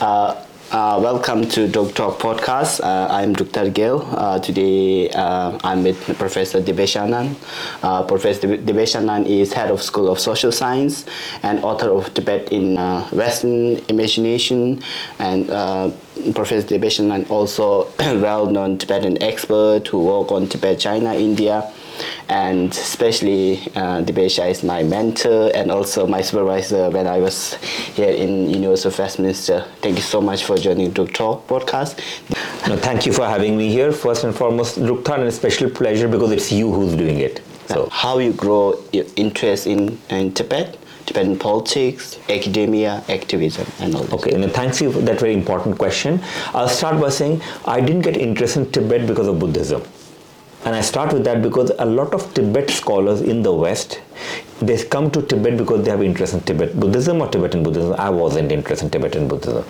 Uh, uh, welcome to Druk Talk podcast. Uh, I'm Dr. Gill. Uh, today uh, I'm with Professor Dibyesh Anand. Uh, Professor Dibyesh Anand is head of School of Social Science and author of Tibet in Western Imagination. And Professor Dibyesh Anand also well-known Tibetan expert who work on Tibet, China, India and especially uh, Dibyesh is my mentor and also my supervisor when I was here in University of Westminster. Thank you so much for joining Druk Talk podcast. No, thank you for having me here. First and foremost, Drukthar, and a special pleasure because it's you who's doing it. So, how you grow your interest in, in Tibet? Tibetan politics, academia, activism, and all this. Okay, and thanks you for that very important question. I'll start by saying I didn't get interested in Tibet because of Buddhism. And I start with that because a lot of Tibet scholars in the West, they come to Tibet because they have interest in Tibet Buddhism or Tibetan Buddhism. I wasn't interested in Tibetan Buddhism.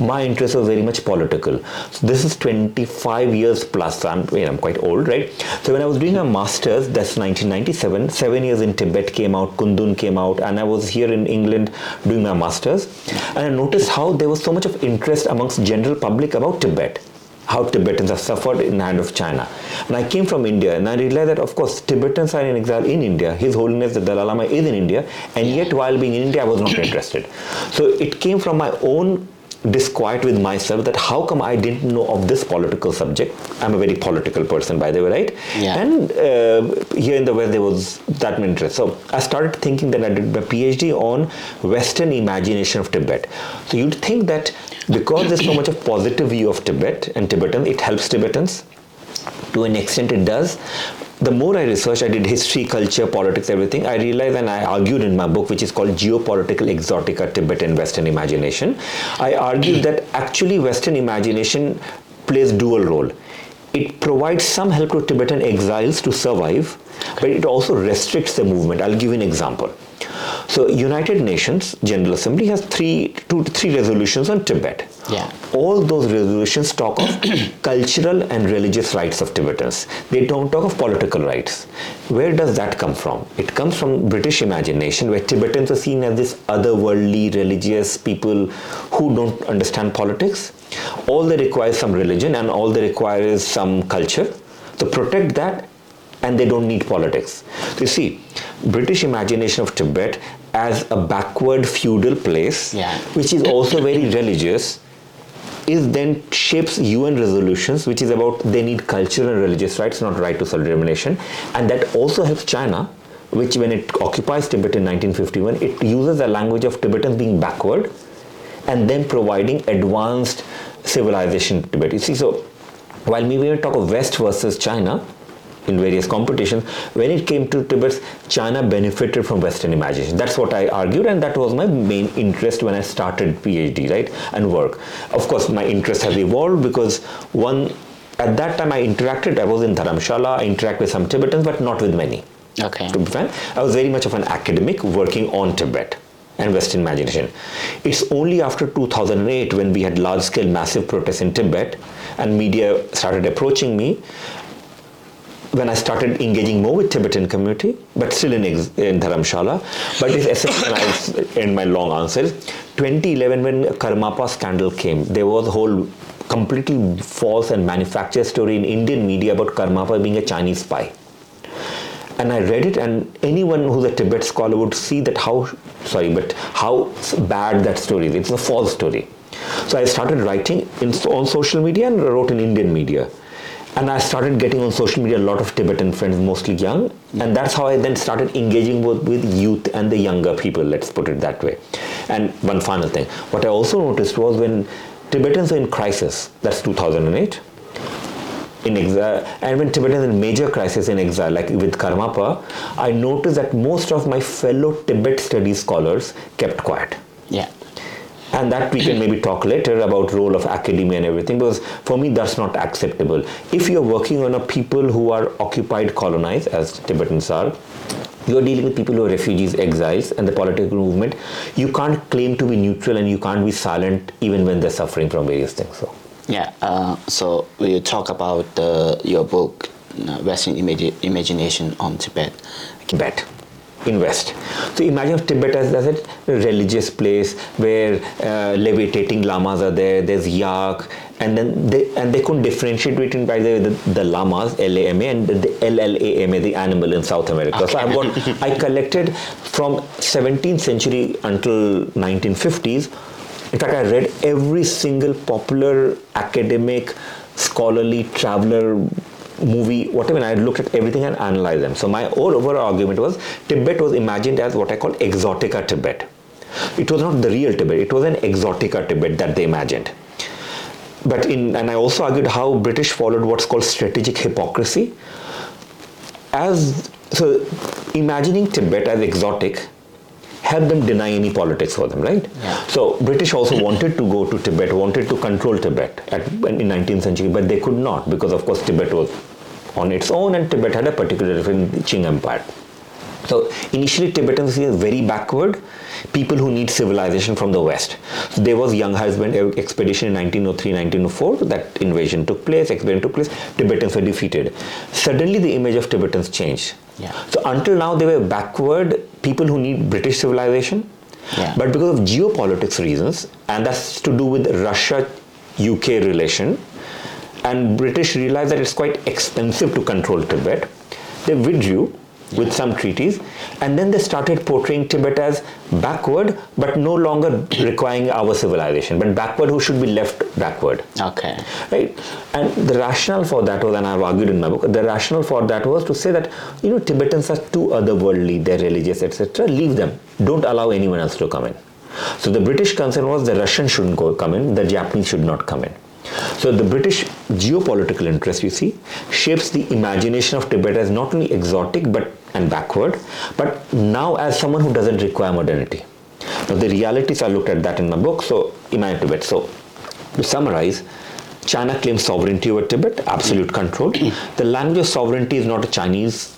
My interest was very much political. So this is 25 years plus. I'm, you know, I'm quite old, right? So when I was doing a master's, that's 1997, seven years in Tibet came out, Kundun came out, and I was here in England doing my master's. And I noticed how there was so much of interest amongst general public about Tibet how Tibetans have suffered in the hand of China. And I came from India and I realized that, of course, Tibetans are in exile in India. His Holiness the Dalai Lama is in India, and yet while being in India, I was not interested. So it came from my own disquiet with myself that how come I didn't know of this political subject. I'm a very political person, by the way, right? Yeah. And uh, here in the West, there was that interest. So I started thinking that I did my PhD on Western imagination of Tibet. So you'd think that because there's so much of positive view of Tibet and Tibetans, it helps Tibetans. To an extent, it does the more I researched, I did history, culture, politics, everything, I realized and I argued in my book, which is called Geopolitical Exotica Tibetan Western Imagination, I argued that actually Western imagination plays dual role. It provides some help to Tibetan exiles to survive, but it also restricts the movement. I'll give you an example. So United Nations General Assembly has three, two to three resolutions on Tibet. Yeah. All those resolutions talk of cultural and religious rights of Tibetans. They don't talk of political rights. Where does that come from? It comes from British imagination where Tibetans are seen as this otherworldly religious people who don't understand politics. All they require is some religion and all they require is some culture. To protect that and they don't need politics. So you see, British imagination of Tibet as a backward feudal place, Yeah. which is also very religious, is then shapes UN resolutions, which is about they need cultural and religious rights, not right to self-determination, and that also helps China, which when it occupies Tibet in 1951, it uses the language of Tibetans being backward, and then providing advanced civilization to Tibet. You see, so while we were talk of West versus China, in various competitions. When it came to Tibet, China benefited from Western imagination. That's what I argued, and that was my main interest when I started PhD, right, and work. Of course, my interest has evolved because one at that time I interacted. I was in Dharamshala. I interacted with some Tibetans, but not with many. Okay. To be frank, I was very much of an academic working on Tibet and Western imagination. It's only after 2008 when we had large-scale massive protests in Tibet and media started approaching me when I started engaging more with Tibetan community, but still in, in Dharamshala. But essential, I'll end my long answer. 2011, when Karmapa scandal came, there was a whole completely false and manufactured story in Indian media about Karmapa being a Chinese spy. And I read it, and anyone who's a Tibet scholar would see that how, sorry, but how bad that story is. It's a false story. So I started writing in, on social media and wrote in Indian media and I started getting on social media a lot of Tibetan friends, mostly young, and that's how I then started engaging with, with youth and the younger people, let's put it that way. And one final thing, what I also noticed was when Tibetans were in crisis, that's 2008, in exile, and when Tibetans in major crisis in exile, like with Karmapa, I noticed that most of my fellow Tibet studies scholars kept quiet Yeah. And that we can maybe talk later about role of academia and everything because for me that's not acceptable if you're working on a people who are occupied colonized as tibetans are you're dealing with people who are refugees exiles and the political movement you can't claim to be neutral and you can't be silent even when they're suffering from various things so Yeah. Uh, so we talk about uh, your book, uh, Western Imagi- Imagination on Tibet. tibet in West. So imagine Tibet as, as a religious place where uh, levitating lamas are there. There's yak, and then they and they couldn't differentiate between by the the, the lamas L A M A and the, the L L A M A, the animal in South America. Okay. So I've got I collected from 17th century until 1950s. In fact, I read every single popular academic, scholarly, traveler movie, whatever, I looked at everything and analyzed them. So my whole overall argument was Tibet was imagined as what I call exotica Tibet. It was not the real Tibet, it was an exotica Tibet that they imagined. But in and I also argued how British followed what's called strategic hypocrisy. As so imagining Tibet as exotic helped them deny any politics for them, right? Yeah. So British also wanted to go to Tibet, wanted to control Tibet at, in 19th century, but they could not because of course Tibet was on its own and Tibet had a particular different Qing Empire. So initially Tibetans were very backward, people who need civilization from the west. So there was Younghusband expedition in 1903, 1904, that invasion took place, expedition took place, Tibetans were defeated. Suddenly the image of Tibetans changed. Yeah. So until now they were backward people who need British civilization. Yeah. But because of geopolitics reasons, and that's to do with Russia UK relation, and British realized that it's quite expensive to control Tibet, they withdrew with some treaties and then they started portraying Tibet as backward but no longer requiring our civilization but backward who should be left backward. Okay. right? And the rationale for that was and I've argued in my book the rationale for that was to say that you know Tibetans are too otherworldly they're religious etc leave them. Don't allow anyone else to come in. So the British concern was the Russians shouldn't go, come in the Japanese should not come in. So the British geopolitical interest, you see, shapes the imagination of Tibet as not only exotic but and backward, but now as someone who doesn't require modernity. Now the realities I looked at that in my book. So imagine Tibet. So to summarize, China claims sovereignty over Tibet, absolute control. the language of sovereignty is not a Chinese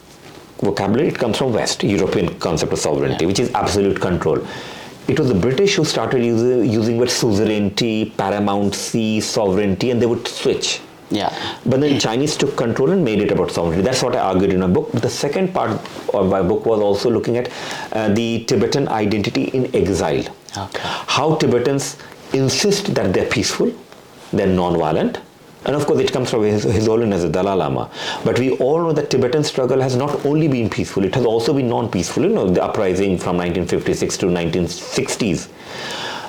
vocabulary; it comes from West, European concept of sovereignty, Yeah. which is absolute control. It was the British who started using, using word suzerainty, paramountcy, sovereignty, and they would switch. Yeah. But then Chinese took control and made it about sovereignty. That's what I argued in my book. But the second part of my book was also looking at uh, the Tibetan identity in exile. Okay. How Tibetans insist that they're peaceful, they're non-violent, and of course it comes from His, His Holiness the Dalai Lama. But we all know that Tibetan struggle has not only been peaceful; it has also been non-peaceful. You know, the uprising from 1956 to 1960s.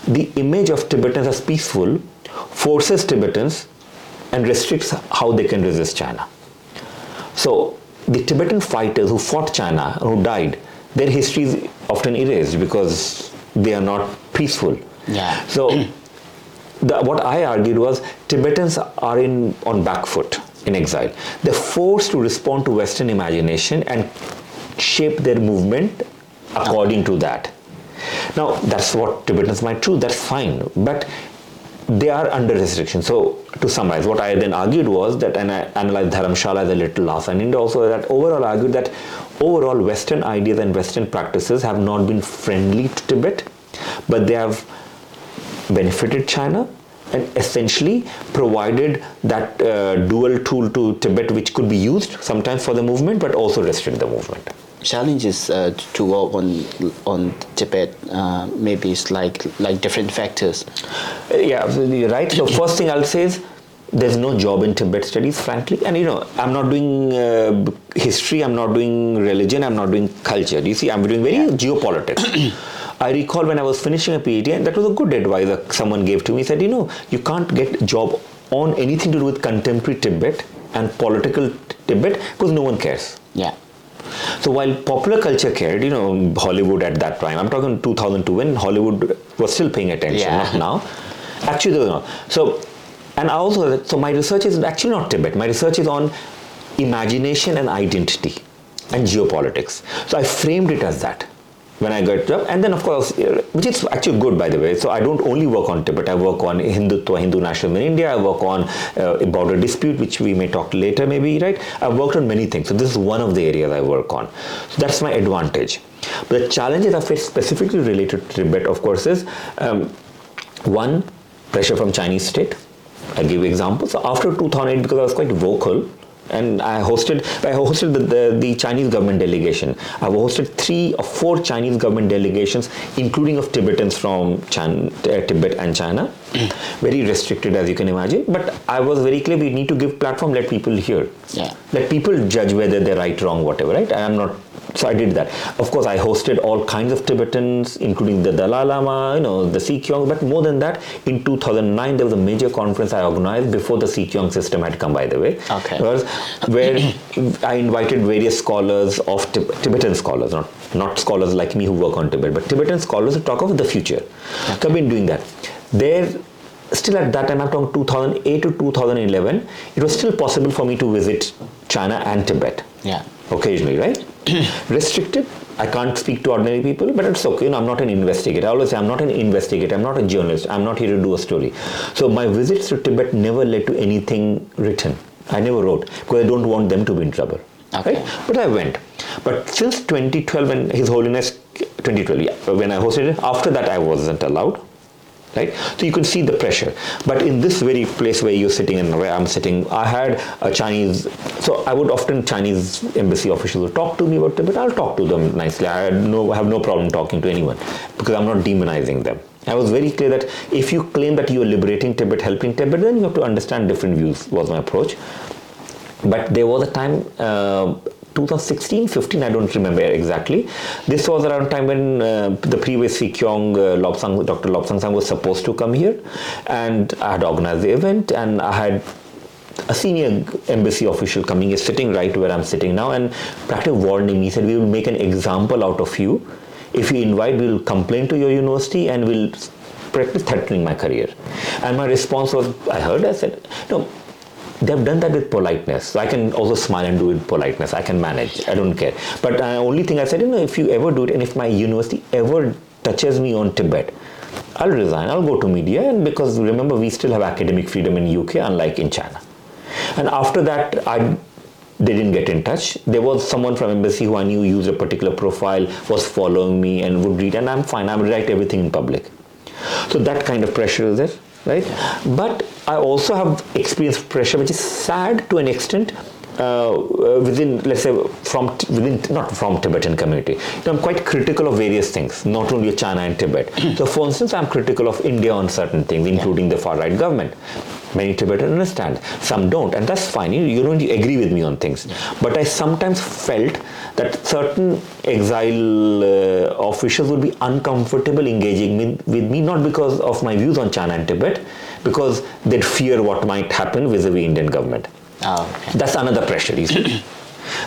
The image of Tibetans as peaceful forces Tibetans and restricts how they can resist China. So the Tibetan fighters who fought China, who died, their history is often erased because they are not peaceful. Yeah. So the, what I argued was Tibetans are in on back foot in exile. They're forced to respond to Western imagination and shape their movement according to that. Now that's what Tibetans might do. That's fine, but they are under restriction. So to summarize, what I then argued was that, and I analyzed Dharamshala as a little last, and India also that overall argued that overall Western ideas and Western practices have not been friendly to Tibet, but they have benefited China and essentially provided that uh, dual tool to Tibet, which could be used sometimes for the movement, but also restrict the movement. Challenges uh, to work on on Tibet uh, maybe it's like like different factors. Uh, Yeah, absolutely right. So first thing I'll say is there's no job in Tibet studies, frankly. And you know, I'm not doing uh, history, I'm not doing religion, I'm not doing culture. You see, I'm doing very geopolitics. I recall when I was finishing a PhD, and that was a good advice that someone gave to me. He said, you know, you can't get job on anything to do with contemporary Tibet and political Tibet because no one cares. Yeah. So while popular culture cared, you know, Hollywood at that time, I'm talking 2002 when Hollywood was still paying attention, Yeah. not now. Actually, they not. So, and I also, so my research is actually not Tibet. My research is on imagination and identity and geopolitics. So I framed it as that when I got job, and then of course, which is actually good by the way. So I don't only work on Tibet. I work on Hindutva, Hindu nationalism in India. I work on uh, border dispute, which we may talk later, maybe right. I've worked on many things. So this is one of the areas I work on. So that's my advantage. But the challenges I face specifically related to Tibet, of course, is um, one pressure from Chinese state. I give you examples. So after 2008, because I was quite vocal and I hosted I hosted the, the, the, Chinese government delegation. I've hosted three or four Chinese government delegations, including of Tibetans from Chan, uh, Tibet and China. very restricted, as you can imagine. But I was very clear: we need to give platform, let people hear, yeah. let people judge whether they're right, wrong, whatever. Right? I am not so I did that. Of course, I hosted all kinds of Tibetans, including the Dalai Lama, you know, the Sikyong. But more than that, in 2009, there was a major conference I organized before the Sikyong system had come, by the way. Okay. where I invited various scholars of Tib- Tibetan scholars, not not scholars like me who work on Tibet, but Tibetan scholars to talk of the future. Okay. So I've been doing that. There still at that time, I'm talking 2008 to 2011, it was still possible for me to visit China and Tibet. Yeah. Occasionally, right? restricted. I can't speak to ordinary people, but it's okay. You know, I'm not an investigator. I always say I'm not an investigator. I'm not a journalist. I'm not here to do a story. So my visits to Tibet never led to anything written. I never wrote because I don't want them to be in trouble. Okay. Right? But I went. But since 2012, when His Holiness 2012, yeah, when I hosted it, after that I wasn't allowed right? So you can see the pressure. But in this very place where you're sitting and where I'm sitting, I had a Chinese, so I would often Chinese embassy officials talk to me about Tibet. I'll talk to them nicely. I no, have no problem talking to anyone because I'm not demonizing them. I was very clear that if you claim that you are liberating Tibet, helping Tibet, then you have to understand different views. Was my approach. But there was a time. Uh, 2016 15 i don't remember exactly. This was around time when uh, the previous Sikyong uh, Lobsang, dr Lobsang Sangay was supposed to come here. And i had organized the event and i had a senior embassy official coming is sitting right where i'm sitting now. And practically warning me said we will make an example out of you. If you invite we will complain to your university and we'll practice threatening my career. And my response was i heard i said no they've done that with politeness. So I can also smile and do it politeness. I can manage. I don't care. But the uh, only thing I said, you know, if you ever do it, and if my university ever touches me on Tibet, I'll resign. I'll go to media, and because remember, we still have academic freedom in UK, unlike in China. And after that, I they didn't get in touch. There was someone from embassy who I knew used a particular profile, was following me, and would read, and I'm fine. I would write everything in public. So that kind of pressure is there right? But I also have experienced pressure, which is sad to an extent. Uh, within, let's say, from within not from Tibetan community, you know, I'm quite critical of various things, not only China and Tibet. so, for instance, I'm critical of India on certain things, including the far right government. Many Tibetans understand, some don't, and that's fine. You, you don't agree with me on things. But I sometimes felt that certain exile uh, officials would be uncomfortable engaging me, with me, not because of my views on China and Tibet, because they'd fear what might happen vis-a-vis Indian government. Oh, okay. That's another pressure, you see.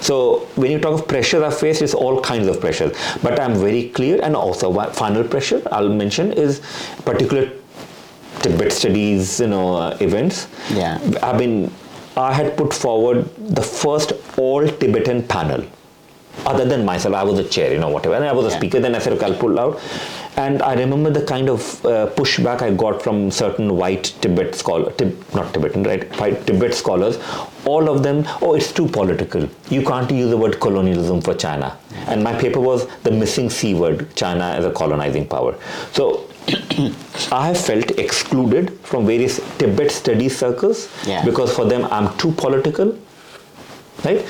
So when you talk of pressure I face, it's all kinds of pressures. But I'm very clear, and also final pressure I'll mention is particular Tibet studies, you know, uh, events. Yeah. I've been, I had put forward the first all Tibetan panel. Other than myself, I was a chair, you know, whatever. And I was a yeah. speaker. Then I said, okay, I'll pull out. And I remember the kind of uh, pushback I got from certain white Tibet scholars, Tib- not Tibetan, right? White Tibet scholars. All of them, oh, it's too political. You can't use the word colonialism for China. And my paper was the missing C word, China as a colonizing power. So I have felt excluded from various Tibet study circles yeah. because for them I'm too political, right?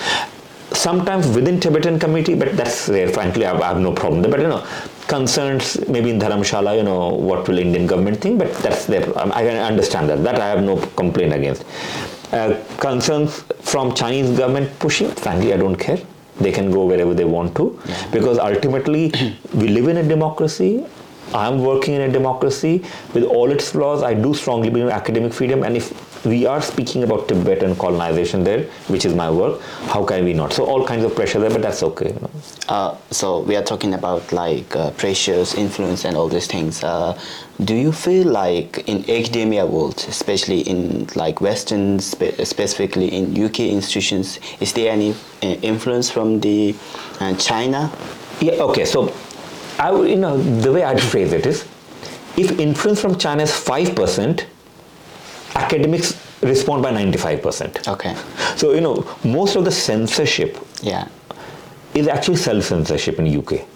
Sometimes within Tibetan community, but that's rare. Frankly, I have, I have no problem there. But you know, concerns maybe in Dharamshala, you know, what will Indian government think? But that's their. I can understand that. That I have no complaint against. Uh, concerns from Chinese government pushing, frankly, I don't care. They can go wherever they want to, yeah. because ultimately we live in a democracy I'm working in a democracy with all its flaws. I do strongly believe in academic freedom, and if we are speaking about Tibet and colonization there, which is my work, how can we not? So all kinds of pressure there, but that's okay. You know? uh, so we are talking about like uh, pressures, influence, and all these things. Uh, do you feel like in academia world, especially in like Western, spe- specifically in UK institutions, is there any uh, influence from the uh, China? Yeah. Okay. So I you know, the way I'd phrase it is, if influence from China is five percent, academics respond by ninety-five percent. Okay. So you know, most of the censorship, yeah, is actually self-censorship in UK.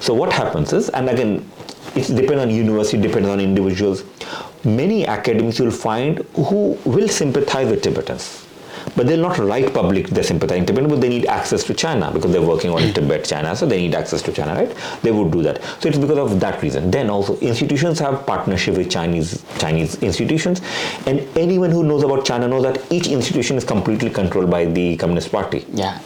So what happens is, and again, it depends on university, depends on individuals. Many academics you'll find who will sympathize with Tibetans, but they'll not write public their sympathy in Tibetan, but they need access to China because they're working on Tibet, China, so they need access to China, right? They would do that. So it's because of that reason. Then also institutions have partnership with Chinese Chinese institutions, and anyone who knows about China knows that each institution is completely controlled by the Communist Party. Yeah.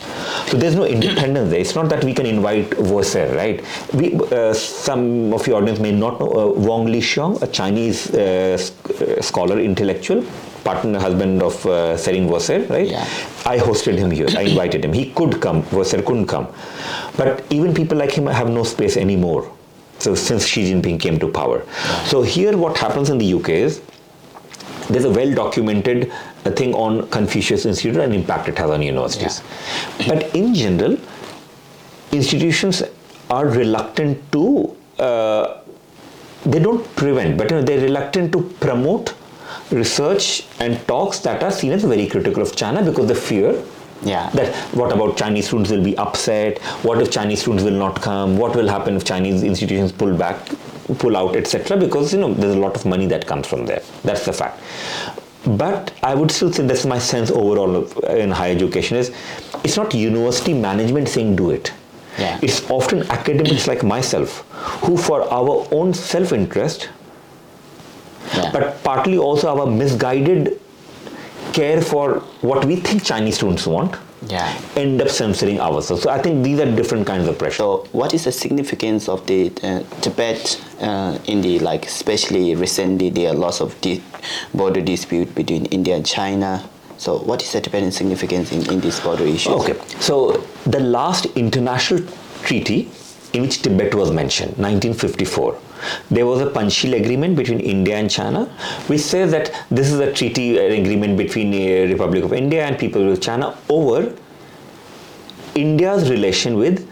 So there's no independence there. It's not that we can invite Woeser, right? We, uh, some of your audience may not know uh, Wang Lixiong, a Chinese uh, uh, scholar, intellectual, partner, husband of uh, Tsering Woeser, right? Yeah. I hosted him here. I invited him. He could come. Woeser couldn't come. But even people like him have no space anymore. So since Xi Jinping came to power. So here what happens in the UK is there's a well documented uh, thing on Confucius Institute and impact it has on universities. But in general, institutions are reluctant to, uh, they don't prevent, but you know, they're reluctant to promote research and talks that are seen as very critical of China because they fear Yeah. that what about Chinese students will be upset? What if Chinese students will not come? What will happen if Chinese institutions pull back, pull out, etc.? Because you know there's a lot of money that comes from there. That's the fact. But I would still say that's my sense overall of- in higher education is it's not university management saying do it. Yeah. It's often academics like myself who, for our own self-interest, Yeah. but partly also our misguided care for what we think Chinese students want, Yeah. end up censoring ourselves. So I think these are different kinds of pressure. So, what is the significance of the uh, Tibet uh, in the like, especially recently, there are lots of di- border dispute between India and China. So, what is the Tibetan significance in, in these border issues? Okay, so the last international treaty in which Tibet was mentioned, 1954, there was a Panchshil agreement between India and China, which says that this is a treaty agreement between the Republic of India and people of China over India's relation with.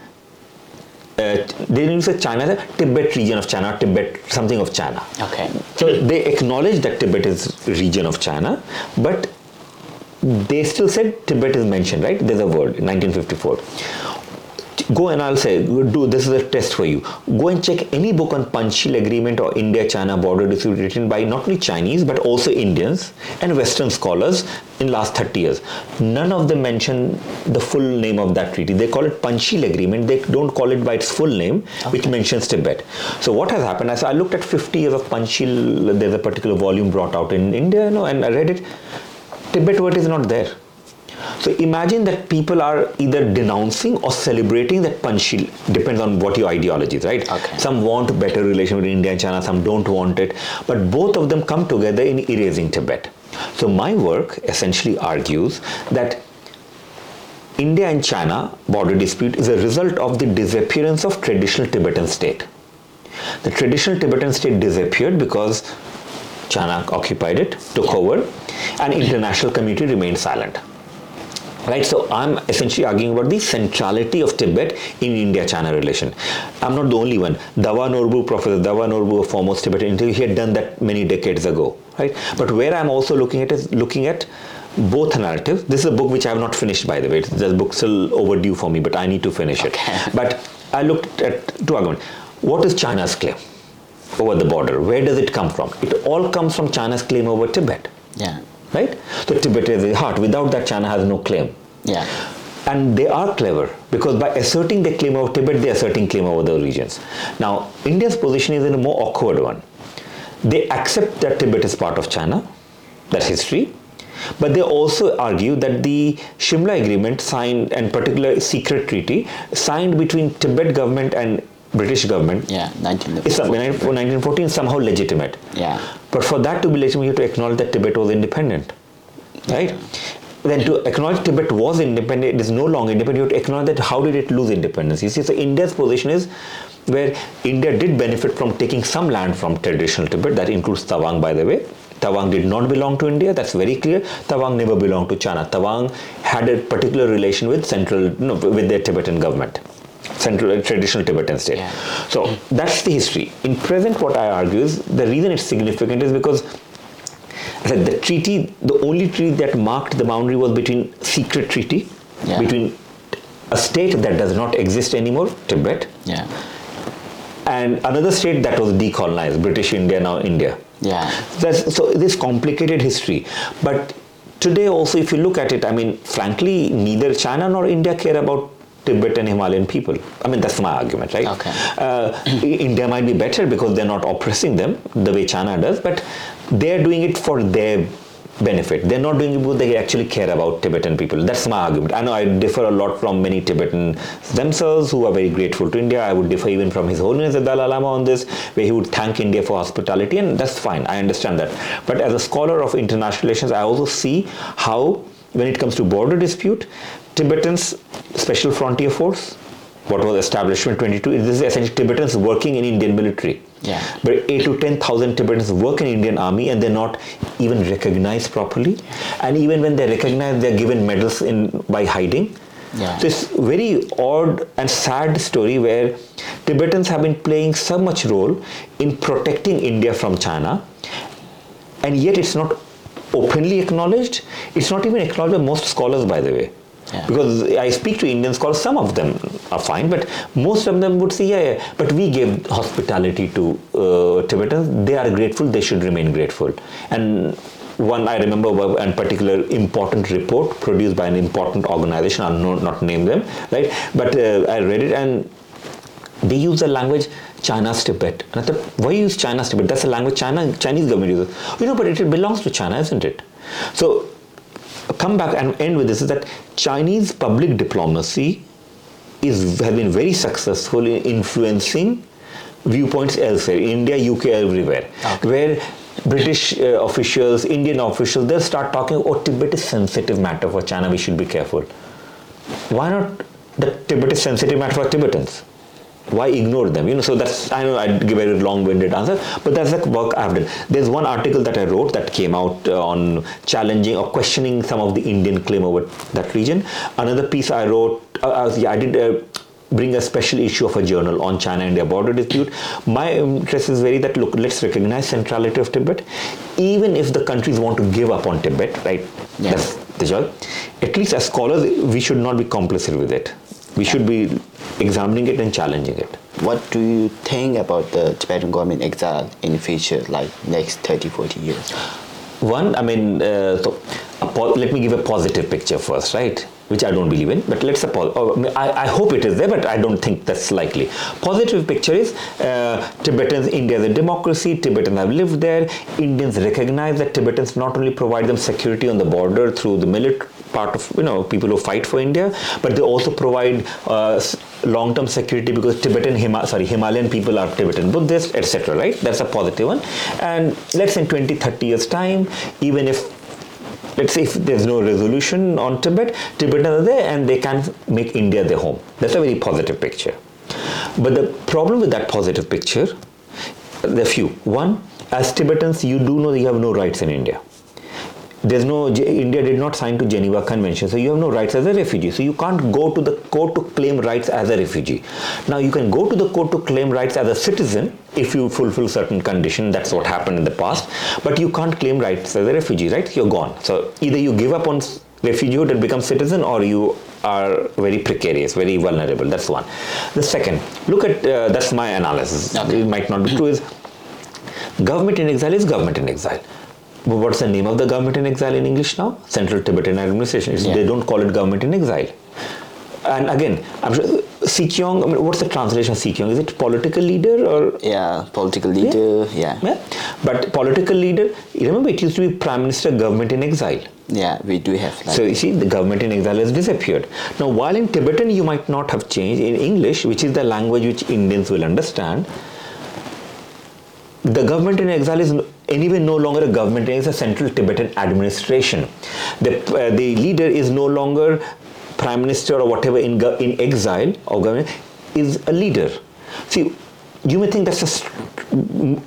Uh, they didn't say China, the Tibet region of China, Tibet something of China. Okay. So they acknowledged that Tibet is region of China, but they still said Tibet is mentioned, right? There's a word, 1954. Go and I'll say, do this is a test for you. Go and check any book on Panchshil Agreement or India-China border dispute written by not only Chinese but also Indians and Western scholars in last 30 years. None of them mention the full name of that treaty. They call it Panchshil Agreement. They don't call it by its full name, which mentions Tibet. So what has happened? As I looked at 50 years of Panchshil, there's a particular volume brought out in India, you know, and I read it. Tibet word is not there. So imagine that people are either denouncing or celebrating that Panchshil. Depends on what your ideology is, right? Okay. Some want better relation with India and China, some don't want it. But both of them come together in erasing Tibet. So my work essentially argues that India and China border dispute is a result of the disappearance of traditional Tibetan state. The traditional Tibetan state disappeared because China occupied it, took over, and international community remained silent. Right, so I'm essentially arguing about the centrality of Tibet in India-China relation. I'm not the only one. Dawa Norbu, Professor Dawa Norbu, a foremost Tibetan intellectual, he had done that many decades ago. Right, but where I'm also looking at is looking at both narratives. This is a book which I have not finished, by the way. The book's still overdue for me, but I need to finish Okay. it. But I looked at two arguments. What is China's claim over the border? Where does it come from? It all comes from China's claim over Tibet Yeah. Right? So Tibet is the heart. Without that, China has no claim. Yeah. And they are clever because by asserting their claim over Tibet, they are asserting claim over the regions. Now, India's position is in a more awkward one. They accept that Tibet is part of China, that history, but they also argue that the Shimla Agreement signed, and particular secret treaty signed between Tibet government and British government Yeah. 19. is some- 1914 is somehow legitimate. Yeah. But for that to be legitimate, you have to acknowledge that Tibet was independent. Right? Then to acknowledge Tibet was independent, it is no longer independent, you have to acknowledge that how did it lose independence? You see, so India's position is where India did benefit from taking some land from traditional Tibet, that includes Tawang, by the way. Tawang did not belong to India, that's very clear. Tawang never belonged to China. Tawang had a particular relation with central, no, with their Tibetan government, central uh, traditional Tibetan state. Yeah. So that's the history. In present, what I argue is the reason it's significant is because the treaty, the only treaty that marked the boundary was between secret treaty Yeah. between a state that does not exist anymore, Tibet, Yeah. and another state that was decolonized, British India, now India. Yeah. That's, so this complicated history, but today also, if you look at it, I mean, frankly, neither China nor India care about Tibet and Himalayan people. I mean, that's my argument, right? Okay. Uh, India might be better because they're not oppressing them the way China does, but they're doing it for their benefit. They're not doing it because they actually care about Tibetan people. That's my argument. I know I differ a lot from many Tibetans themselves who are very grateful to India. I would differ even from His Holiness the Dalai Lama on this, where he would thank India for hospitality, and that's fine. I understand that. But as a scholar of international relations, I also see how, when it comes to border dispute, Tibetans Special Frontier Force, what was established in 22, this is essentially Tibetans working in Indian military. Yeah. But 8 to 10,000 Tibetans work in Indian army and they're not even recognized properly. And even when they're recognized, they're given medals in by hiding. Yeah. It's very odd and sad story where Tibetans have been playing so much role in protecting India from China, and yet it's not openly acknowledged. It's not even acknowledged by most scholars, by the way. Yeah. Because I speak to Indian scholars, some of them are fine, but most of them would say, yeah, yeah but we gave hospitality to uh, Tibetans. They are grateful, they should remain grateful. And one I remember one particular important report produced by an important organization, I'll not, not name them, right? But uh, I read it and they use the language China's Tibet. And I thought, why use China's Tibet? That's a language China Chinese government uses. You know, but it belongs to China, isn't it? So come back and end with this is that Chinese public diplomacy is has been very successful in influencing viewpoints elsewhere, India, UK, everywhere, Okay. where British uh, officials, Indian officials, they'll start talking, oh, Tibet is sensitive matter for China, we should be careful. Why not the Tibet is sensitive matter for Tibetans? Why ignore them? You know, so that's I know I give a very long-winded answer, but that's the work I've done. There's one article that I wrote that came out uh, on challenging or questioning some of the Indian claim over that region. Another piece I wrote, uh, uh, yeah, I did. Uh, bring a special issue of a journal on China India border dispute. My interest is very that look, let's recognize centrality of Tibet, even if the countries want to give up on Tibet, right? Yeah. That's the job. At least as scholars, we should not be complicit with it. We should be examining it and challenging it. What do you think about the Tibetan government exile in the future, like next 30, 40 years? One, I mean, uh, so let me give a positive picture first, right? Which I don't believe in, but let's suppose. Oh, I, I, hope it is there, but I don't think that's likely. Positive picture is uh, Tibetans, India is a democracy. Tibetans have lived there. Indians recognize that Tibetans not only provide them security on the border through the military part of you know people who fight for India, but they also provide uh, long-term security because Tibetan Hima- sorry Himalayan people are Tibetan Buddhists, etc. Right? That's a positive one. And let's say in 20, 30 years time, even if let's say if there's no resolution on Tibet, Tibetans are there and they can make India their home. That's a very positive picture. But the problem with that positive picture, there are few. One, as Tibetans, you do know you have no rights in India. There's no India did not sign to Geneva Convention, so you have no rights as a refugee. So you can't go to the court to claim rights as a refugee. Now you can go to the court to claim rights as a citizen if you fulfill certain condition. That's what happened in the past. But you can't claim rights as a refugee, right? You're gone. So either you give up on refugeehood and become citizen, or you are very precarious, very vulnerable. That's one. The second, look at uh, that's my analysis. Okay. It might not be true. Is government in exile is government in exile. What's the name of the government in exile in English now? Central Tibetan Administration. Yeah. They don't call it government in exile. And again, I'm sure Sikyong, I mean, what's the translation of Sikyong? Is it political leader or Yeah, political leader, yeah. yeah? But political leader, you remember it used to be prime minister government in exile. Yeah, we do have like So you see, the government in exile has disappeared. Now, while in Tibetan you might not have changed, in English, which is the language which Indians will understand, the government in exile is anyway no longer a government; it is a central Tibetan administration. The uh, the leader is no longer prime minister or whatever in in exile or government is a leader. See, you may think that's a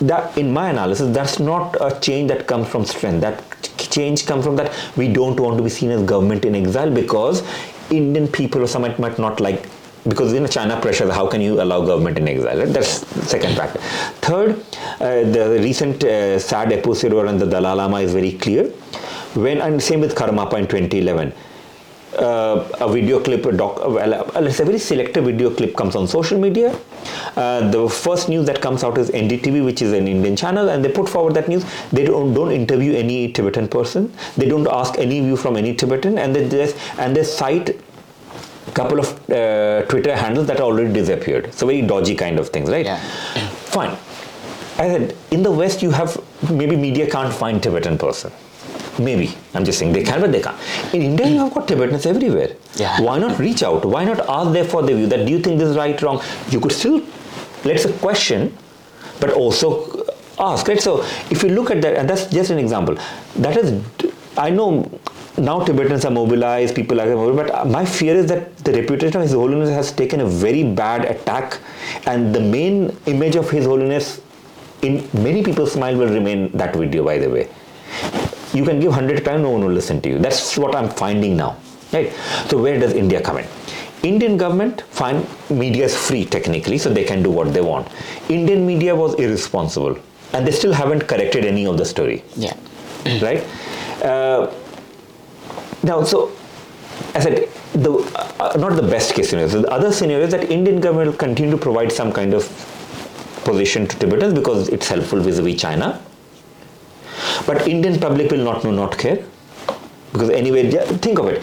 that in my analysis that's not a change that comes from strength that change comes from that we don't want to be seen as government in exile because indian people or some might, might not like because in china pressure how can you allow government in exile? That's second factor. Third uh, the recent uh, sad episode around the dalai lama is very clear. When and same with karmapa in 2011 uh, a video clip, a doc, well, uh, let's say a very selective video clip comes on social media, Uh, the first news that comes out is NDTV, which is an Indian channel, and they put forward that news. They don't, don't interview any Tibetan person. They don't ask any view from any Tibetan, and they just and they cite couple of uh, Twitter handles that are already disappeared. So very dodgy kind of things, right? Yeah. Fine. I said in the West you have maybe media can't find Tibetan person. Maybe I'm just saying they can, but they can't. In India, you have got Tibetans everywhere. Yeah. Why not reach out? Why not ask them for their view? That do you think this is right, wrong? You could still let's say question, but also ask. Right. So if you look at that, and that's just an example. That is, I know now Tibetans are mobilized, people are mobilized, but my fear is that the reputation of His Holiness has taken a very bad attack, and the main image of His Holiness in many people's mind will remain that video, by the way. You can give 100 times, no one will listen to you. That's what I'm finding now. Right? So, where does India come in? Indian government fine media is free technically, so they can do what they want. Indian media was irresponsible, and they still haven't corrected any of the story. Yeah. right? Uh, now, so as I said the uh, not the best case scenario. So the other scenario is that Indian government will continue to provide some kind of position to Tibetans because it's helpful vis-a-vis China. But Indian public will not know, not care, because anyway, think of it.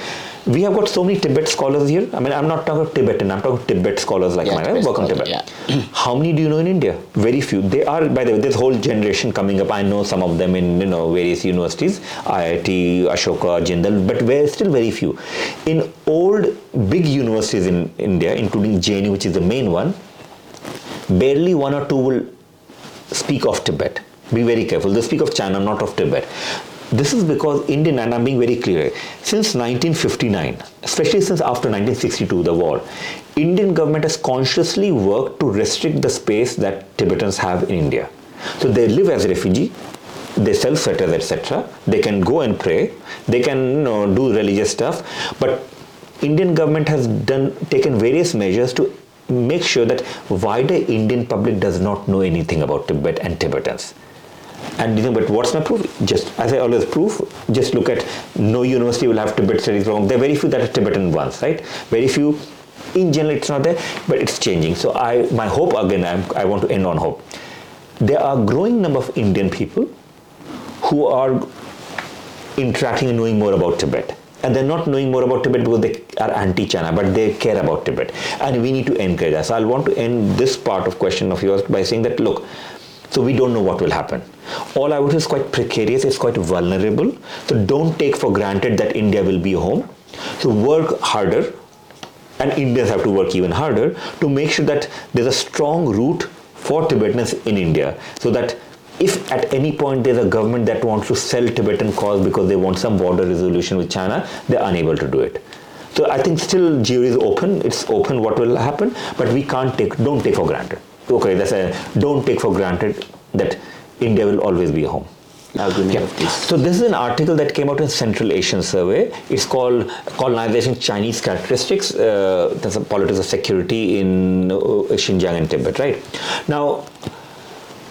We have got so many Tibet scholars here. I mean, I'm not talking Tibetan. I'm talking Tibet scholars like Yeah, mine. I Tibet work on scholar, Tibet. yeah. How many do you know in India? Very few. They are, by the way, this whole generation coming up. I know some of them in you know various universities, IIT, Ashoka, Jindal, but very, still very few. In old big universities in India, including JNU, which is the main one, barely one or two will speak of Tibet. Be very careful. They speak of China, not of Tibet. This is because Indian, and I'm being very clear, since 1959, especially since after 1962, the war, Indian government has consciously worked to restrict the space that Tibetans have in India. So they live as refugee, they sell sweaters, etc. They can go and pray, they can you know, do religious stuff, but Indian government has done taken various measures to make sure that wider Indian public does not know anything about Tibet and Tibetans. And you know, but what's my proof? Just as I always prove, just look at no university will have Tibet studies program. There are very few that are Tibetan ones, right? Very few. In general, it's not there, but it's changing. So I, my hope again, I'm, I want to end on hope. There are growing number of Indian people who are interacting and knowing more about Tibet. And they're not knowing more about Tibet because they are anti-China, but they care about Tibet. And we need to encourage that. So I'll want to end this part of question of yours by saying that, look, so we don't know what will happen. All I would say is quite precarious, it's quite vulnerable. So don't take for granted that India will be home. So work harder, and Indians have to work even harder to make sure that there's a strong root for Tibetans in India so that if at any point there's a government that wants to sell Tibetan cause because they want some border resolution with China, they're unable to do it. So I think still jury is open. It's open what will happen, but we can't take don't take for granted. Okay, that's a don't take for granted that India will always be home. Yeah. So this is an article that came out in Central Asian Survey. It's called Colonization Chinese Characteristics. Uh, that's a politics of security in uh, Xinjiang and Tibet, right? Now,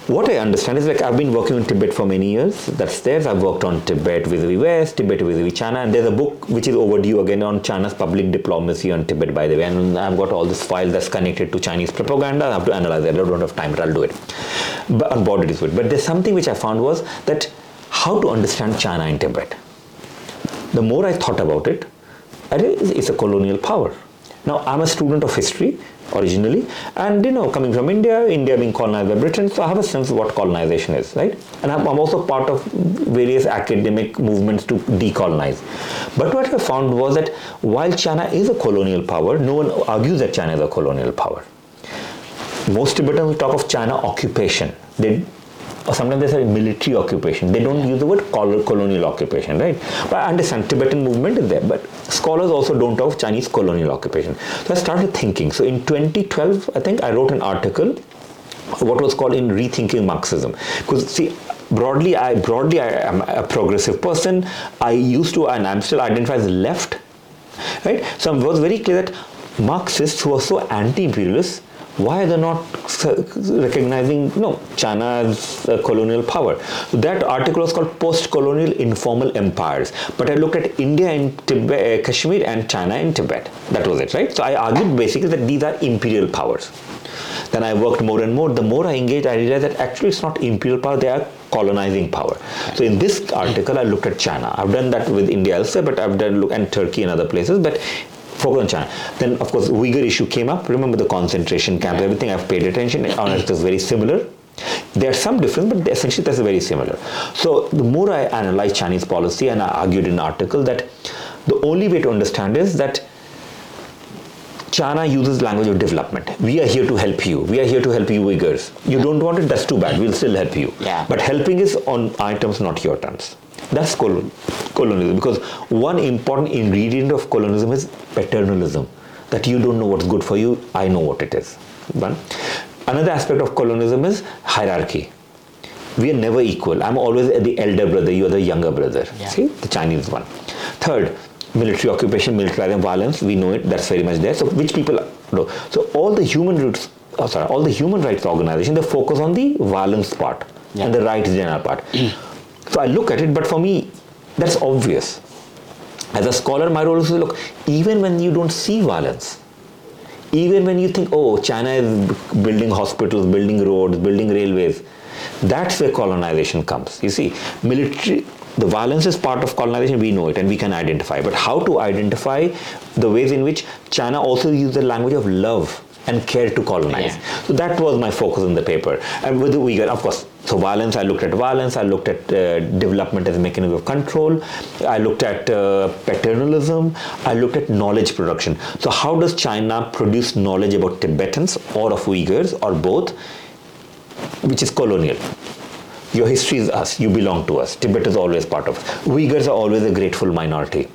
what I understand is like I've been working on Tibet for many years. That's there. I've worked on Tibet vis-a-vis West, Tibet vis-a-vis China, and there's a book which is overdue again on China's public diplomacy on Tibet, by the way. And I've got all this file that's connected to Chinese propaganda. I have to analyze it. I don't have time, but I'll do it. But on it is. But there's something which I found was that how to understand China in Tibet. The more I thought about it, it's a colonial power. Now I'm a student of history originally, and you know, coming from India, India being colonized by Britain, so I have a sense of what colonization is, right? And I'm, also part of various academic movements to decolonize. But what I found was that while China is a colonial power, no one argues that China is a colonial power most Tibetans talk of China occupation. They or sometimes they say military occupation. They don't use the word colonial occupation, right? But I understand Tibetan movement is there, but scholars also don't talk Chinese colonial occupation. So I started thinking. So in 2012, I think I wrote an article, what was called in rethinking Marxism, because see. Broadly, I broadly I am a progressive person. I used to, and I'm still identified as left, right? So it was very clear that Marxists who are so anti-imperialist why are they not recognizing you know, China as a colonial power? That article was called Post-Colonial Informal Empires. But I looked at India in Tibet, uh, Kashmir and China in Tibet. That was it, right? So I argued basically that these are imperial powers. Then I worked more and more. The more I engaged, I realized that actually it's not imperial power, they are colonizing power. So in this article, I looked at China. I've done that with India also, but I've done look and Turkey and other places. But focus on China. Then, of course, Uyghur issue came up. Remember the concentration camps, everything I've paid attention on it is very similar. There are some difference, but essentially that's very similar. So the more I analyze Chinese policy, and I argued in an article that the only way to understand is that China uses language of development. We are here to help you. We are here to help you Uyghurs. You don't want it, that's too bad. We'll still help you. Yeah. But helping is on our terms, not your terms. That's colon- colonialism. Because one important ingredient of colonialism is paternalism. That you don't know what's good for you, I know what it is. One. Another aspect of colonialism is hierarchy. We are never equal. I'm always the elder brother, you are the younger brother. Yeah. See, the Chinese one. Third, military occupation, militarizing violence. We know it. That's very much there. So, which people know? So, all the human rights, oh, sorry, all the human rights organizations they focus on the violence part Yeah. and the rights general part. so, I look at it, but for me, that's obvious. As a scholar, my role is to look. Even when you don't see violence, even when you think, oh, China is building hospitals, building roads, building railways, that's where colonization comes. You see, military, the violence is part of colonization, we know it and we can identify. But how to identify the ways in which China also uses the language of love and care to colonize. Yeah. So that was my focus in the paper. And with the Uyghur, of course, so violence, I looked at violence, I looked at uh, development as a mechanism of control, I looked at uh, paternalism, I looked at knowledge production. So how does China produce knowledge about Tibetans or of Uyghurs or both, which is colonial? Your history is us, you belong to us. Tibet is always part of us. Uyghurs are always a grateful minority.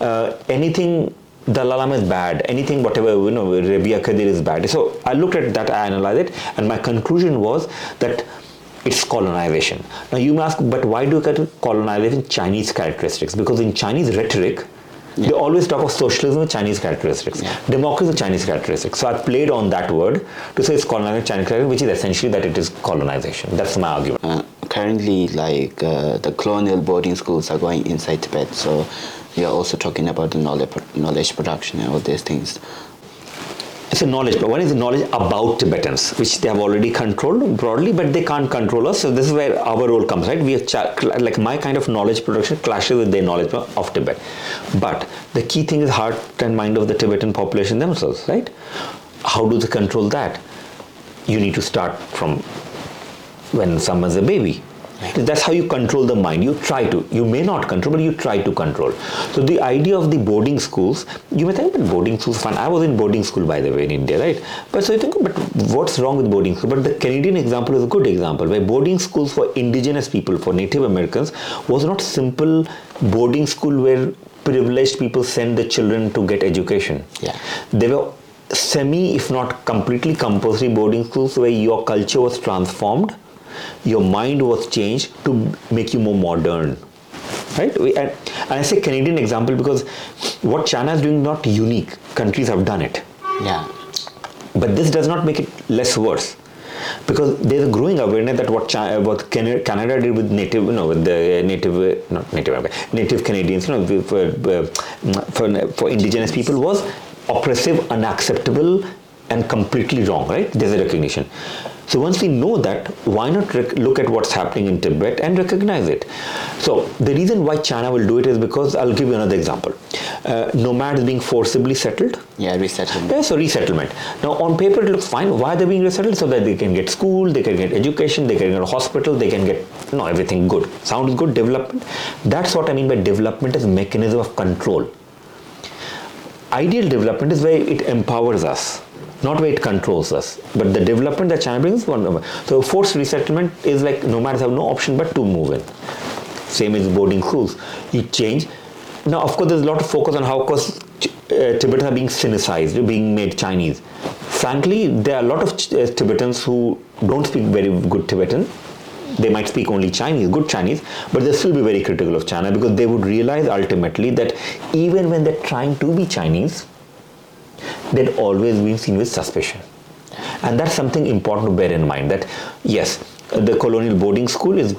Uh, anything Dalai Lama is bad, anything, whatever, you know, Rebiya Kadeer is bad. So I looked at that, I analyzed it, and my conclusion was that it's colonization. Now you may ask, but why do you colonization Chinese characteristics? Because in Chinese rhetoric, they always talk of socialism with Chinese characteristics, democracy with Chinese characteristics. So I played on that word to say it's colonization Chinese characteristics, which is essentially that it is colonization. That's my argument. Uh, currently, like uh, the colonial boarding schools are going inside Tibet, so we are also talking about the knowledge, knowledge production and all these things. It's a knowledge, but one is the knowledge about Tibetans, which they have already controlled broadly, but they can't control us. So this is where our role comes, right? We are like my kind of knowledge production clashes with their knowledge of Tibet. But the key thing is heart and mind of the Tibetan population themselves, right? How do they control that? You need to start from when someone's a baby. That's how you control the mind. You try to. You may not control, but you try to control. So the idea of the boarding schools, you may think, but boarding schools fun. I was in boarding school by the way in India, right? But so you think, but what's wrong with boarding school? But the Canadian example is a good example where boarding schools for indigenous people, for Native Americans, was not simple boarding school where privileged people send their children to get education. Yeah. They were semi, if not completely compulsory boarding schools where your culture was transformed, your mind was changed to make you more modern. Right? We, and, and I say Canadian example because what China is doing is not unique. Countries have done it. Yeah. But this does not make it less worse. Because there's a growing awareness that what China, what Canada, Canada did with native, you know, with the native, uh, not native, native Canadians, you know, for, uh, for, for indigenous people was oppressive, unacceptable, and completely wrong, right? There's a recognition. So once we know that, why not rec- look at what's happening in Tibet and recognize it? So the reason why China will do it is because I'll give you another example. Uh, nomads being forcibly settled, Yeah, resettlement. yeah, so resettlement. Now, on paper, it looks fine. Why are they being resettled? So that they can get school, they can get education, they can get a hospital, they can get no everything good. Sounds good. Development. That's what I mean by development as a mechanism of control. Ideal development is where it empowers us, not where it controls us. But the development that China brings one. So forced resettlement is like nomads have no option but to move in. Same as boarding schools. You change. Now, of course, there's a lot of focus on how, course, uh, Tibetans are being Sinicized, being made Chinese. Frankly, there are a lot of uh, Tibetans who don't speak very good Tibetan. They might speak only Chinese, good Chinese, but they'll still be very critical of China because they would realize ultimately that even when they're trying to be Chinese, they'd always been seen with suspicion. And that's something important to bear in mind that yes, the colonial boarding school is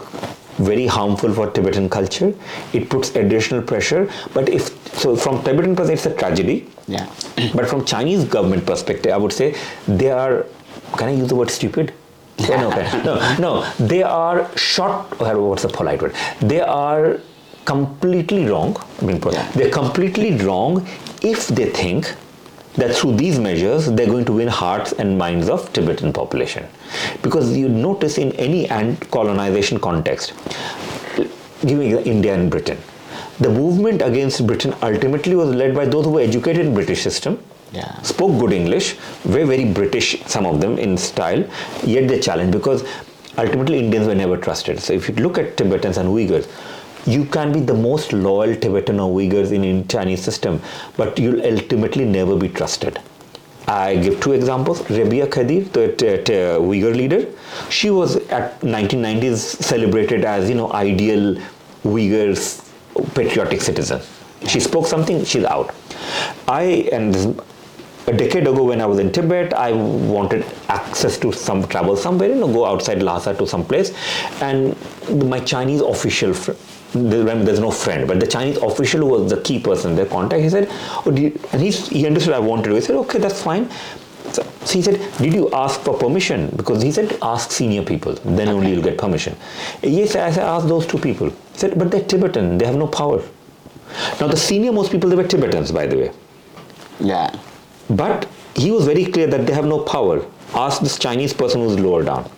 very harmful for Tibetan culture. It puts additional pressure, but if so, from Tibetan perspective, it's a tragedy. Yeah. But from Chinese government perspective, I would say they are can I use the word stupid? Oh, no, okay. no, no, they are short. What's the polite word? They are completely wrong. I mean, they're completely wrong if they think that through these measures they're going to win hearts and minds of Tibetan population. Because you notice in any ant colonization context, giving India and Britain, the movement against Britain ultimately was led by those who were educated in British system, yeah. spoke good English, were very British, some of them in style, yet they challenged because ultimately Indians were never trusted. So if you look at Tibetans and Uyghurs, you can be the most loyal Tibetan or Uyghurs in, in Chinese system, but you'll ultimately never be trusted. I give two examples. Rebiya Kadeer, the Uyghur leader, she was at 1990s celebrated as you know ideal Uyghurs patriotic citizen. She spoke something, she's out. I and a decade ago when I was in Tibet, I wanted access to some travel somewhere, you know, go outside Lhasa to some place, and my Chinese official there's no friend, but the Chinese official who was the key person, their contact, he said, oh, you, and he, he understood I wanted to. He said, okay, that's fine. So, so, he said, did you ask for permission? Because he said, ask senior people, then okay. only you'll get permission. Yes, I said, ask those two people. He said, but they're Tibetan, they have no power. Now, the senior most people, they were Tibetans, by the way. Yeah. But he was very clear that they have no power. Ask this Chinese person who's lower down.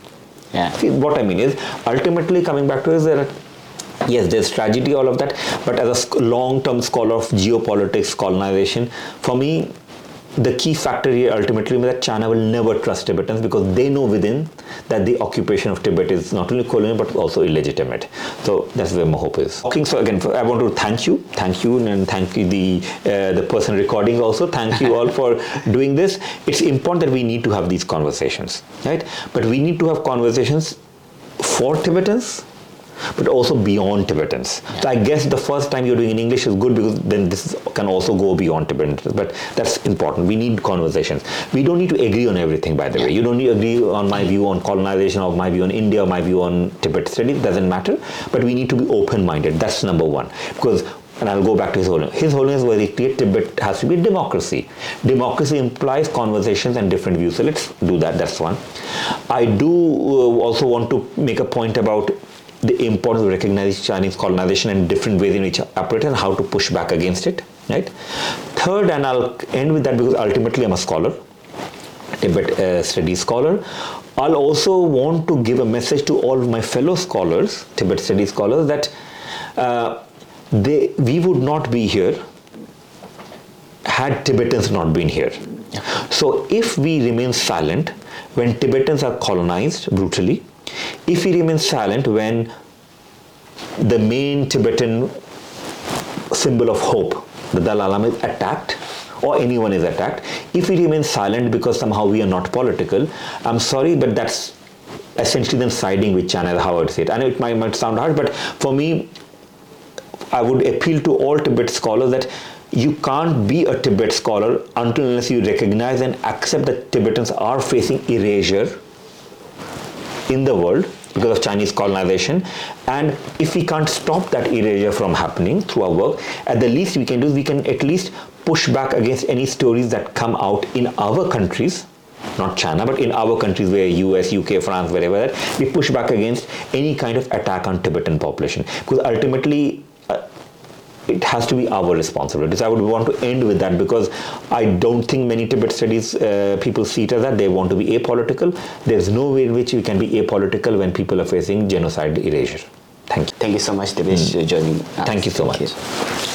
Yeah. See, what I mean is, ultimately coming back to is there yes there's tragedy all of that but as a long-term scholar of geopolitics colonization for me the key factor here ultimately is that China will never trust Tibetans because they know within that the occupation of Tibet is not only colonial but also illegitimate. So that's where my hope is. Okay, so again, I want to thank you, thank you, and thank you the uh, the person recording also. Thank you all for doing this. It's important that we need to have these conversations, right? But we need to have conversations for Tibetans but also beyond Tibetans. Yeah. So I guess the first time you're doing in English is good because then this can also go beyond Tibetans. But that's important. We need conversations. We don't need to agree on everything, by the yeah. way. You don't need to agree on my view on colonization or my view on India or my view on Tibet studies. Doesn't matter. But we need to be open-minded. That's number one. Because and I'll go back to His Holiness. His Holiness was very clear Tibet has to be democracy. Democracy implies conversations and different views. So let's do that. That's one. I do uh, also want to make a point about the importance of recognizing Chinese colonization and different ways in which it operates and how to push back against it. Right. Third, and I'll end with that because ultimately I'm a scholar, Tibet uh, studies scholar. I'll also want to give a message to all my fellow scholars, Tibet studies scholars, that uh, they we would not be here had Tibetans not been here. So if we remain silent when Tibetans are colonized brutally, if he remains silent when the main Tibetan symbol of hope, the Dalai Lama, is attacked or anyone is attacked, if he remains silent because somehow we are not political, I'm sorry, but that's essentially then siding with China, how I would say it. I know it might, might sound hard, but for me, I would appeal to all Tibet scholars that you can't be a Tibet scholar until unless you recognize and accept that Tibetans are facing erasure in the world because of Chinese colonization. And if we can't stop that erasure from happening through our work, at the least we can do is we can at least push back against any stories that come out in our countries, not China, but in our countries where US, UK, France, wherever we push back against any kind of attack on Tibetan population. Because ultimately it has to be our responsibility. So I would want to end with that because I don't think many Tibet studies uh, people see it as that they want to be apolitical. There's no way in which you can be apolitical when people are facing genocide erasure. Thank you. Thank you so much, Dibyesh, mm. joining. Us. Thank you so Thank much. You.